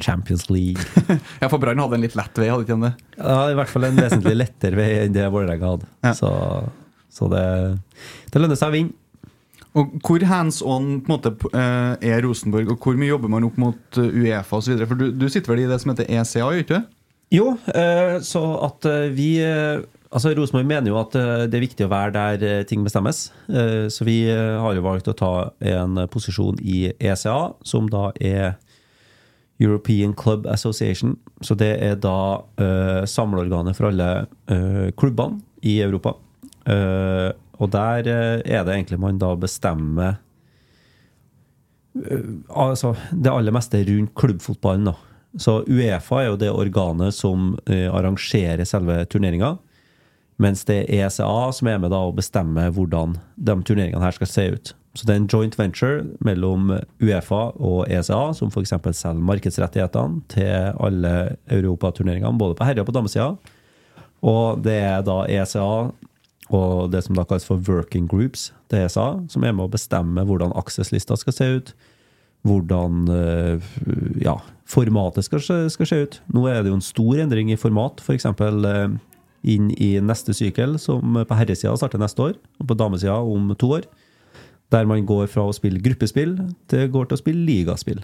Champions League. (laughs) Ja, for Brann hadde en litt lett vei, hadde ikke de det? Ja, i hvert fall en vesentlig lettere vei enn det Vålerenga hadde. Ja. Så, så det, det lønner seg å vinne. Og Hvor hands on på en måte, eh, er Rosenborg, og hvor mye jobber man opp mot eh, Uefa osv.? For du, du sitter vel i det som heter ECA, gjør du ikke? Jo, eh, så at vi Altså Rosenborg mener jo at eh, det er viktig å være der eh, ting bestemmes. Eh, Så vi har jo valgt å ta en posisjon i ECA, som da er European Club Association. Så det er da eh, samleorganet for alle klubbene i Europa. Og der er det egentlig man da bestemmer altså, det aller meste rundt klubbfotballen. da. Så Uefa er jo det organet som arrangerer selve turneringa. Mens det er ECA som er med da og bestemmer hvordan de turneringene her skal se ut. Så det er en joint venture mellom Uefa og ECA, som f.eks. selger markedsrettighetene til alle europaturneringene, både på herre- og på damesida. Og det er da ECA og det som da kalles for working groups til ESA, som er med å bestemme hvordan Access-lista skal se ut. Hvordan eh, ja, formatet skal, skal se ut. Nå er det jo en stor endring i format, f.eks. inn i neste sykkel, som på herresida starter neste år, og på damesida om to år. Der man går fra å spille gruppespill til går til å spille ligaspill.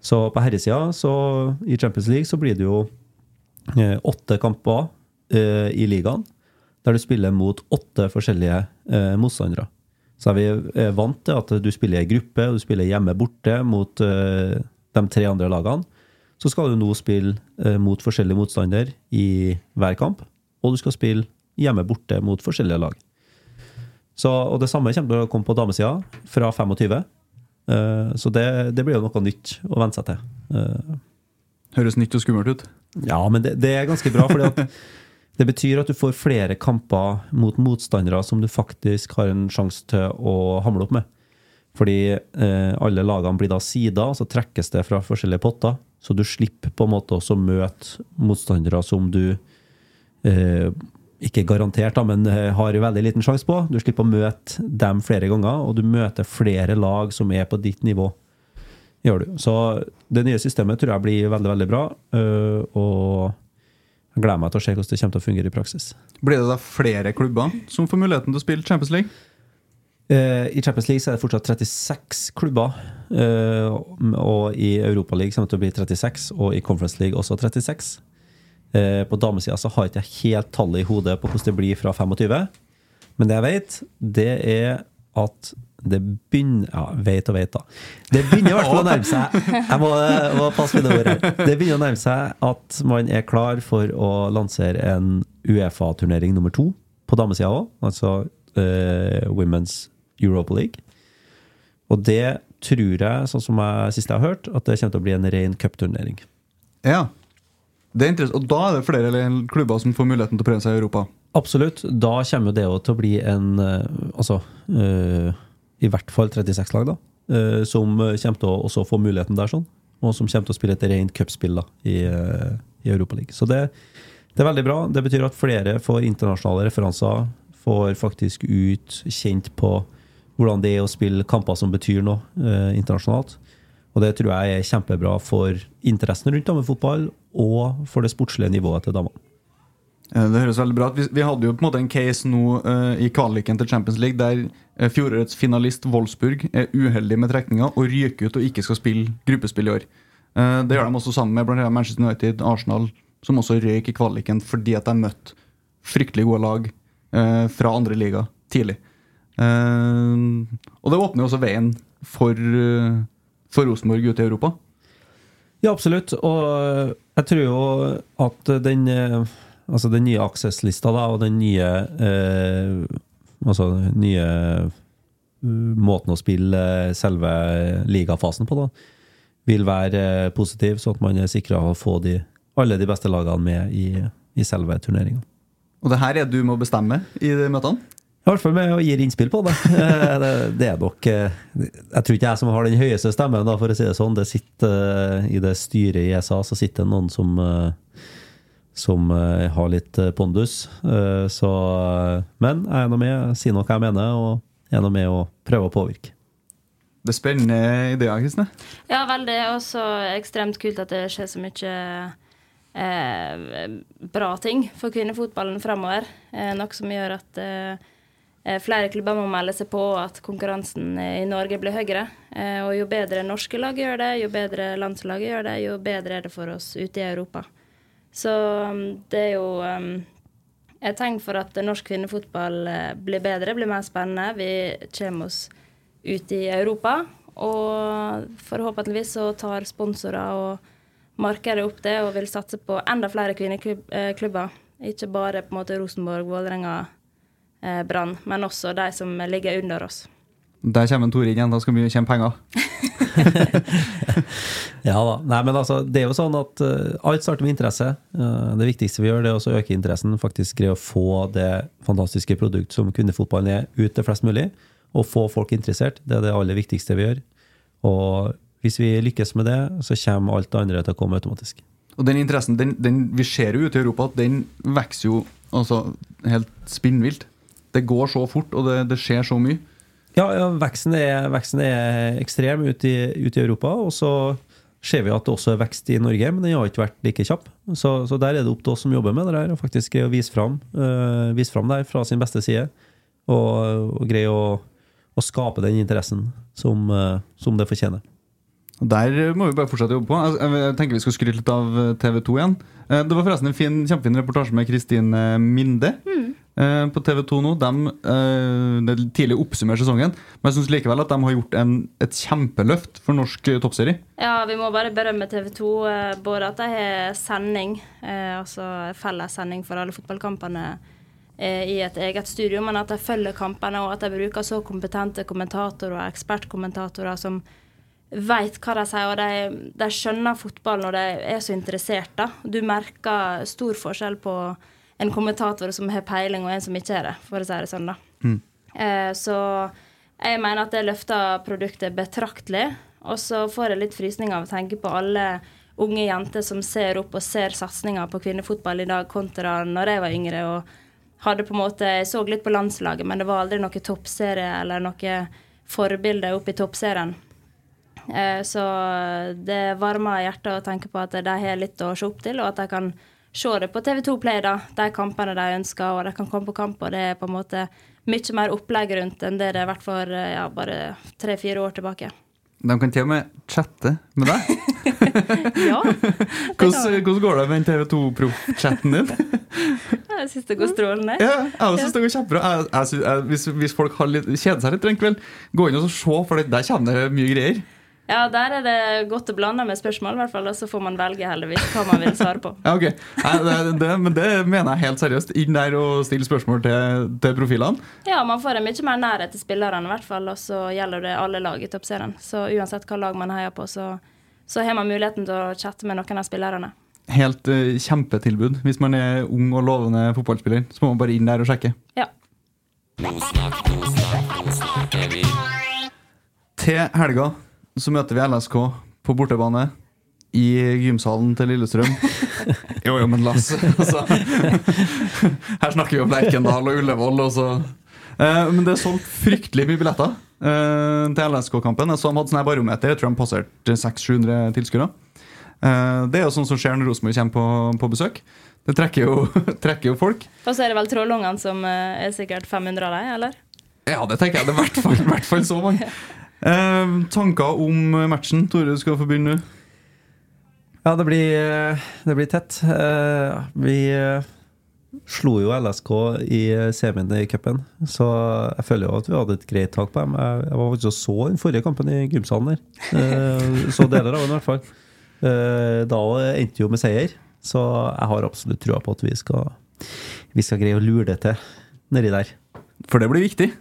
Så på herresida, så i Champions League, så blir det jo eh, åtte kamper eh, i ligaen, der du spiller mot åtte forskjellige eh, motstandere. Så er vi eh, vant til at du spiller i gruppe, og du spiller hjemme borte mot eh, de tre andre lagene. Så skal du nå spille mot forskjellige motstander i hver kamp, og du skal spille hjemme borte mot forskjellige lag. Så, og det samme kommer til å komme på damesida, fra 25. Eh, så det, det blir jo noe nytt å venne seg til. Eh, Høres nytt og skummelt ut. ja, men det, det er ganske bra, fordi at (laughs) det betyr at du får flere kamper mot motstandere som du faktisk har en sjanse til å hamle opp med. Fordi eh, alle lagene blir da sida, så trekkes det fra forskjellige potter. Så du slipper på en måte også møte motstandere som du ikke garantert, da, men eh, har veldig liten sjanse på. Du slipper å møte dem flere ganger, og du møter flere lag som er på ditt nivå. Gjør du. Så det nye systemet tror jeg blir veldig, veldig bra. øh, Og jeg gleder meg til å se hvordan det kommer til å fungere i praksis. Blir det da flere klubber som får muligheten til å spille Champions League? Eh, I Champions League så er det fortsatt 36 klubber. eh, Og i Europa League kommer det til å bli 36, og i Conference League også 36. Eh, På damesida så har ikke jeg helt tallet i hodet på hvordan det blir fra 25. Men det jeg vet, det er at det begynner Ja, vet og vet, da. Det begynner i hvert fall å nærme seg (laughs) Jeg må, må passe mine ord her. Det begynner å nærme seg at man er klar for å lansere en Uefa-turnering nummer to på damesida òg. Altså uh, Women's Europa League. Og det tror jeg, sånn som jeg sist jeg har hørt, at det kommer til å bli en ren cupturnering. Ja. Det er. Og da er det flere klubber som får muligheten til å prøve seg i Europa. Absolutt. Da kommer det til å bli en eh, Altså øh, i hvert fall 36 lag, da. Øh, som kommer til å også få muligheten der, sånn. Og som kommer til å spille et rent cupspill i, uh, i Europaligaen. Så det, det er veldig bra. Det betyr at flere får internasjonale referanser. Får faktisk ut kjent på hvordan det er å spille kamper som betyr noe internasjonalt. Og det tror jeg er kjempebra for interessen rundt damefotball, og for det sportslige nivået til damene. Eh, Det høres veldig bra ut. Vi, hadde jo på en måte en case nå uh, i kvaliken til Champions League der uh, fjorårets finalist Wolfsburg er uheldig med trekninga og ryker ut og ikke skal spille gruppespill i år. Uh, det gjør de også sammen med blant annet Manchester United, Arsenal, som også røyk i kvaliken fordi at de møtte fryktelig gode lag uh, fra andre liga tidlig. Eh, og det åpner jo også veien for, for Rosenborg ute i Europa. Ja, absolutt. Og jeg tror jo at den, eh, altså den nye Access-lista og den nye eh, Altså den nye eh, måten å spille eh, selve ligafasen på, da, vil være eh, positiv, så at man er sikra å få de, alle de beste lagene med i, i selve turneringa. Og det her er du må bestemme i de møtene? I hvert fall med å gi innspill på det. (laughs) Eh, det, det er nok eh, Jeg tror ikke jeg som har den høyeste stemmen, da, for å si det sånn. Det sitter eh, I det styret i ESA så sitter det noen som som har litt pondus. Så Men jeg er nå med, sier noe jeg mener, og er nå med å prøve å påvirke. Det er spennende ideer, Kristine. Ja, veldig. er også ekstremt kult at det skjer så mye eh, bra ting for kvinnefotballen fremover. Eh, noe som gjør at eh, flere klubber må melde seg på, at konkurransen i Norge blir høyere. Eh, og jo bedre norske lag gjør det, jo bedre landslaget gjør det, jo bedre er det for oss ute i Europa. Så um, det er jo um, et tegn for at norsk kvinnefotball eh, blir bedre, blir mer spennende. Vi kommer oss ut i Europa, og forhåpentligvis så tar sponsorer og markedet opp det og vil satse på enda flere kvinneklubber. Ikke bare på en måte Rosenborg, Vålerenga, eh, Brann, men også de som ligger under oss. Der kommer Tore inn igjen, da skal vi tjene penger. (laughs) Ja da. Nei, men altså, det er jo sånn at uh, alt starter med interesse. Uh, det viktigste vi gjør, det er å øke interessen. Faktisk greie å få det fantastiske produkt som kvinnefotballen er, ut til flest mulig. Og få folk interessert. Det er det aller viktigste vi gjør. Og hvis vi lykkes med det, så kommer alt det andre til å komme automatisk. Og den interessen, den, den, vi ser jo ute i Europa den vokser jo altså, helt spinnvilt. Det går så fort, og det, det skjer så mye. Ja, ja veksten, er, veksten er ekstrem ute i, ut i Europa. Og så ser vi at det også er vekst i Norge, men den har ikke vært like kjapp. Så, så der er det opp til oss som jobber med det der, og faktisk greie å vise fram, øh, vise fram det her fra sin beste side. Og, og greie å, å skape den interessen som, uh, som det fortjener. Der må vi bare fortsette å jobbe på. Jeg, jeg tenker vi skal skryte litt av TV 2 igjen. Eh, Det var forresten en fin, kjempefin reportasje med Kristin Minde. Minde eh, på TV 2 nå. De, eh, det tidlig oppsummerer sesongen, men jeg syns likevel at de har gjort en, et kjempeløft for norsk eh, toppserie. Ja, vi må bare berømme TV 2. eh, Både at de har sending, altså felles sending for alle fotballkampene i et eget studio, men at de følger kampene, og at de bruker så kompetente kommentatorer og ekspertkommentatorer som vet hva de sier, og de, de skjønner fotball når de er så interessert. da. Du merker stor forskjell på en kommentator som har peiling, og en som ikke har det, for å si det sånn. da. Eh, så jeg mener at det løfter produktet betraktelig. Og så får jeg litt frysning av å tenke på alle unge jenter som ser opp og ser satsinga på kvinnefotball i dag, kontra når jeg var yngre og hadde på en måte Jeg så litt på landslaget, men det var aldri noe toppserie eller noe forbilde opp i toppserien. Eh, Så det varmer hjertet å tenke på at de har litt å se opp til, og at de kan se det på TV2 Play, da, de kampene de ønsker, og de kan komme på kamp, og det er på en måte mye mer opplegg rundt enn det det har vært for eh, ja, bare tre-fire år tilbake. De kan til og med chatte med deg. (laughs) Ja, (laughs) Hvordan, hvordan går det med den TV 2-proff-chatten din? (laughs) jeg syns det går strålende. Ja, jeg synes det går kjempebra. Jeg, jeg, hvis, hvis folk har litt, kjeder seg litt en kveld, gå inn og se, for der kommer det mye greier. Ja, der er det godt å blande med spørsmål, i hvert fall, og så får man velge heldigvis hva man vil svare på. (laughs) Ja, ok. Nei, det, det, men det mener jeg helt seriøst. Inn der og stille spørsmål til, til profilene. Ja, man får en mye mer nærhet til spillerne, i hvert fall, og så gjelder det alle lag i toppserien. Så uansett hva lag man heier på, så, så har man muligheten til å chatte med noen av spillerne. Helt uh, kjempetilbud. Hvis man er ung og lovende fotballspiller, så må man bare inn der og sjekke. Ja. Til helga så møter vi LSK på bortebane i gymsalen til Lillestrøm. (laughs) jo, jo, men Lass (laughs) altså. Her snakker vi om Lerkendal og Ullevål. Og så. Eh, men det er solgt fryktelig mye billetter eh, til LSK-kampen. Jeg så de hadde sånn barometer. Jeg tror de passerte 600-700 tilskuere. Eh, det er jo sånn som skjer når Rosenborg kommer på, på besøk. Det trekker jo, (laughs) trekker jo folk. Og så er det vel Trollungene som eh, er sikkert 500 av dem, eller? Ja, det tenker jeg. Det er i hvert fall så mange. Eh, tanker om matchen? Tore, du skal få begynne. Ja, det blir, eh, det blir tett. Eh, Vi eh, slo jo LSK i semien i cupen, så jeg føler jo at vi hadde et greit tak på dem. Jeg jeg var faktisk og så den forrige kampen i gymsalen der. Eh, Så deler av den, i hvert fall. Eh, Da endte jo med seier, så jeg har absolutt trua på at vi skal, vi skal greie å lure det til nedi der. For det blir viktig.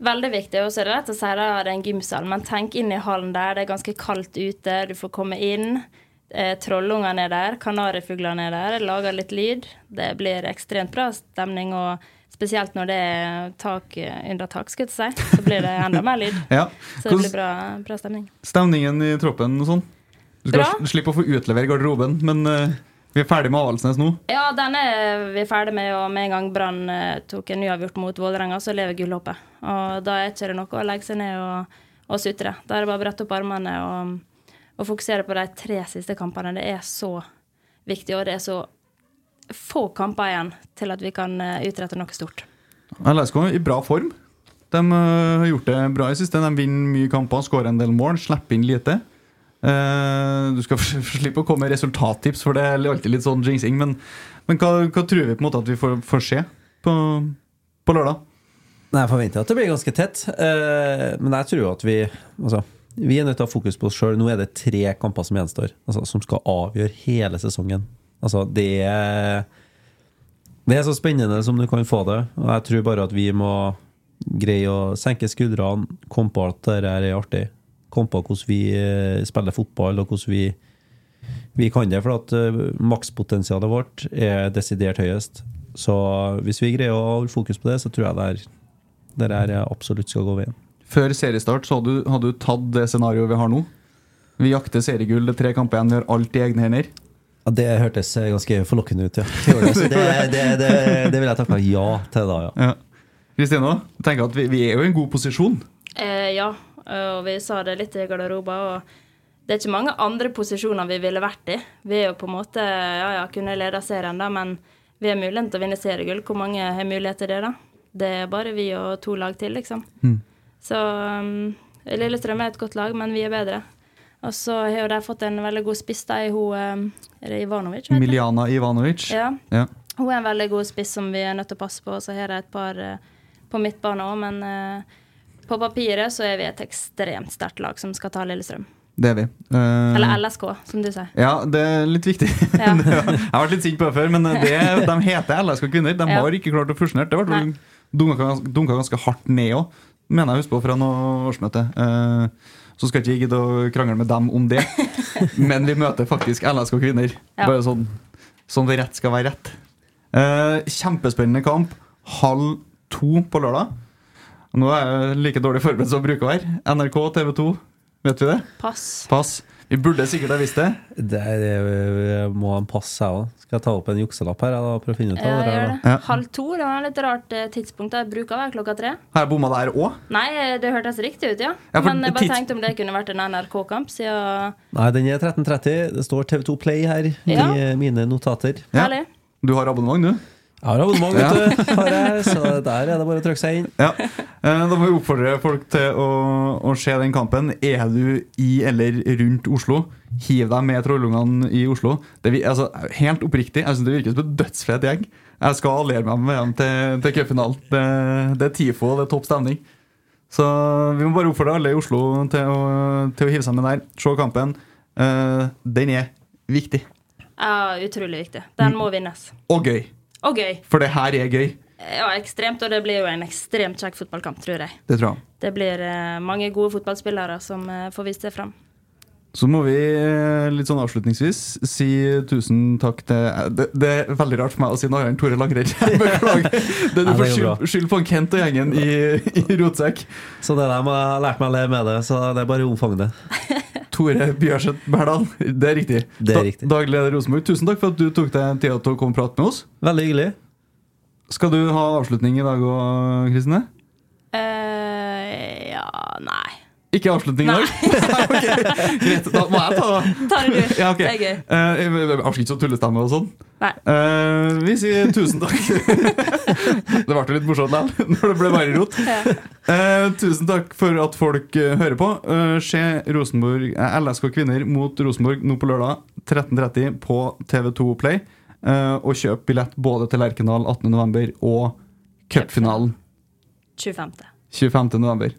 Veldig viktig. Og så er det lett å si det er en gymsal, men tenk inn i hallen der. Det er ganske kaldt ute, du får komme inn. Eh, Trollungene er der, kanarifuglene er der, lager litt lyd. Det blir ekstremt bra stemning, og spesielt når det er tak under tak, skulle jeg si, så blir det enda mer lyd. (laughs) Ja. Så det blir bra, bra stemning. stemningen i troppen og sånn? Du skal Bra. slippe å få utlevere garderoben, men eh, vi er ferdig med Avaldsnes nå. Ja, den er vi ferdig med, og med en gang Brann eh, tok en uavgjort mot Vålerenga, så lever gullhoppet. Og da er ikke det noe å legge seg ned og, og sutre. Da er det bare å brette opp armene og, og fokusere på de tre siste kampene. Det er så viktig, og det er så få kamper igjen til at vi kan eh, utrette noe stort. LSK i bra form. De eh, har gjort det bra i siste. De vinner mye kamper, skårer en del mål, slipper inn lite. Eh, du skal (laughs) slippe å komme med resultattips, for det er alltid litt sånn jinxing. Men, men hva, hva tror vi på en måte at vi får, får se på, på lørdag? Nei, Jeg forventer at det blir ganske tett, eh, men jeg tror at vi altså, Vi er nødt til å ha fokus på oss sjøl. Nå er det tre kamper som gjenstår, altså, som skal avgjøre hele sesongen. Altså, det er Det er så spennende som du kan få det, og jeg tror bare at vi må greie å senke skuldrene, komme på at dette er artig. Komme på hvordan vi eh, spiller fotball, og hvordan vi, vi kan det. For at eh, makspotensialet vårt er desidert høyest. Så hvis vi greier å holde fokus på det, så tror jeg det er det her absolutt skal gå veien. Før seriestart så hadde du, hadde du tatt det scenarioet vi har nå. Vi jakter seriegull, det er tre kamper igjen, vi har alt i egne hender. Ja, Det hørtes ganske forlokkende ut, ja. Det, det. (laughs) Det, det, det, vil jeg takke ja til, da. ja. Ja. Kristina, jeg tenker at vi, vi er jo i en god posisjon. Eh, ja, og vi sa det litt i garderoben. og Det er ikke mange andre posisjoner vi ville vært i. Vi er jo på en måte Ja, ja, kunne lede serien, da, men vi har muligheten til å vinne seriegull. Hvor mange har mulighet til det, da? Det er bare vi og to lag til, liksom. Mm. Så um, Lillestrøm er et godt lag, men vi er bedre. Og så har jo de fått en veldig god spiss, da, i hun um, Er det Ivanovic? Miljana Ivanovic. Ja. Ja. Hun er en veldig god spiss som vi er nødt til å passe på. Og så har de et par eh, på midtbane òg, men eh, på papiret så er vi et ekstremt sterkt lag som skal ta Lillestrøm. Det er vi. Uh, Eller LSK, som du sier. Ja, det er litt viktig. Ja. (laughs) jeg har vært litt sint på det før, men det, de heter LSK Kvinner. De Ja. har ikke klart å fusjonere. Det ble dunka, dunka ganske hardt ned òg, mener jeg husker på fra noe årsmøte. Uh, så skal ikke jeg gidde å krangle med dem om det, (laughs) men vi møter faktisk LSK Kvinner. Ja. Bare sånn, sånn det rett skal være rett. Uh, kjempespennende kamp. Halv to på lørdag. Nå er jeg like dårlig forberedt som jeg bruker å være. NRK, TV 2, vet vi det? Pass. Pass. Vi burde sikkert ha visst det. Det, det, jeg må ha en pass, jeg òg. Skal jeg ta opp en jukselapp her? Da, prøve å finne ut av det? gjør det. da? Halv to, det var et litt rart eh, tidspunkt. Jeg bruker å være klokka tre. Har jeg bomma der òg? Nei, eh, det hørtes riktig ut, ja. Ja, for Men jeg bare tids- tenkte om det kunne vært en NRK-kamp, siden Nei, den er 13.30. Det står TV2 Play her Ja. i mine notater. Herlig. Du har abonnement, du? Jeg har abonnement, vet du. Har jeg, så der er det bare å trykke seg inn. Ja. Eh, Da må vi oppfordre folk til å, å se den kampen. Er du i eller rundt Oslo, hiv deg med trollungene i Oslo. Det, altså, helt oppriktig, jeg synes det virker som en dødsfet gjeng. Jeg skal alliere meg med dem til, til cupfinalen. Det, det er TIFO, det er topp stemning. Så vi må bare oppfordre alle i Oslo til å, til å hive seg med der. Se kampen. Eh, den er viktig. Ja, utrolig viktig. Den må vinnes. Og gøy. Og gøy. For det her er gøy. Ja, ekstremt, og det blir jo en ekstremt kjekk fotballkamp, tror jeg. Det tror jeg. Det blir eh, mange gode fotballspillere som eh, får vist det fram. Så må vi eh, litt sånn avslutningsvis si tusen takk til Det, det er veldig rart for meg å si noe annet enn Tore Langred. (laughs) (laughs) Beklager. Det du får skyld, skyld på en Kent og gjengen i, i rotsekk. Så det der må jeg lære lært meg å leve med det, så det er bare å omfavne det. (laughs) Tore Bjørseth Berdal. Det er riktig. Det er Da- riktig. Daglig leder Rosenborg, tusen takk for at du tok deg tida til å komme og prate med oss. Veldig hyggelig. Skal du ha avslutning i dag òg, Kristine? Uh, ja Nei. Ikke avslutning i dag? (laughs) Greit, da må jeg ta Ta det du. Ja, okay. Det er gøy. Uh, ikke så tullestemme og sånn. Nei. Uh, vi sier tusen takk. (laughs) det ble litt morsomt likevel, (laughs) når det ble bare rot. Uh, tusen takk for at folk hører på. Se Rosenborg, LSK Kvinner mot Rosenborg nå på lørdag 13.30 på TV2 Play. Og kjøp billett både til Lerkendal 18.11. og cupfinalen 25. 25.11.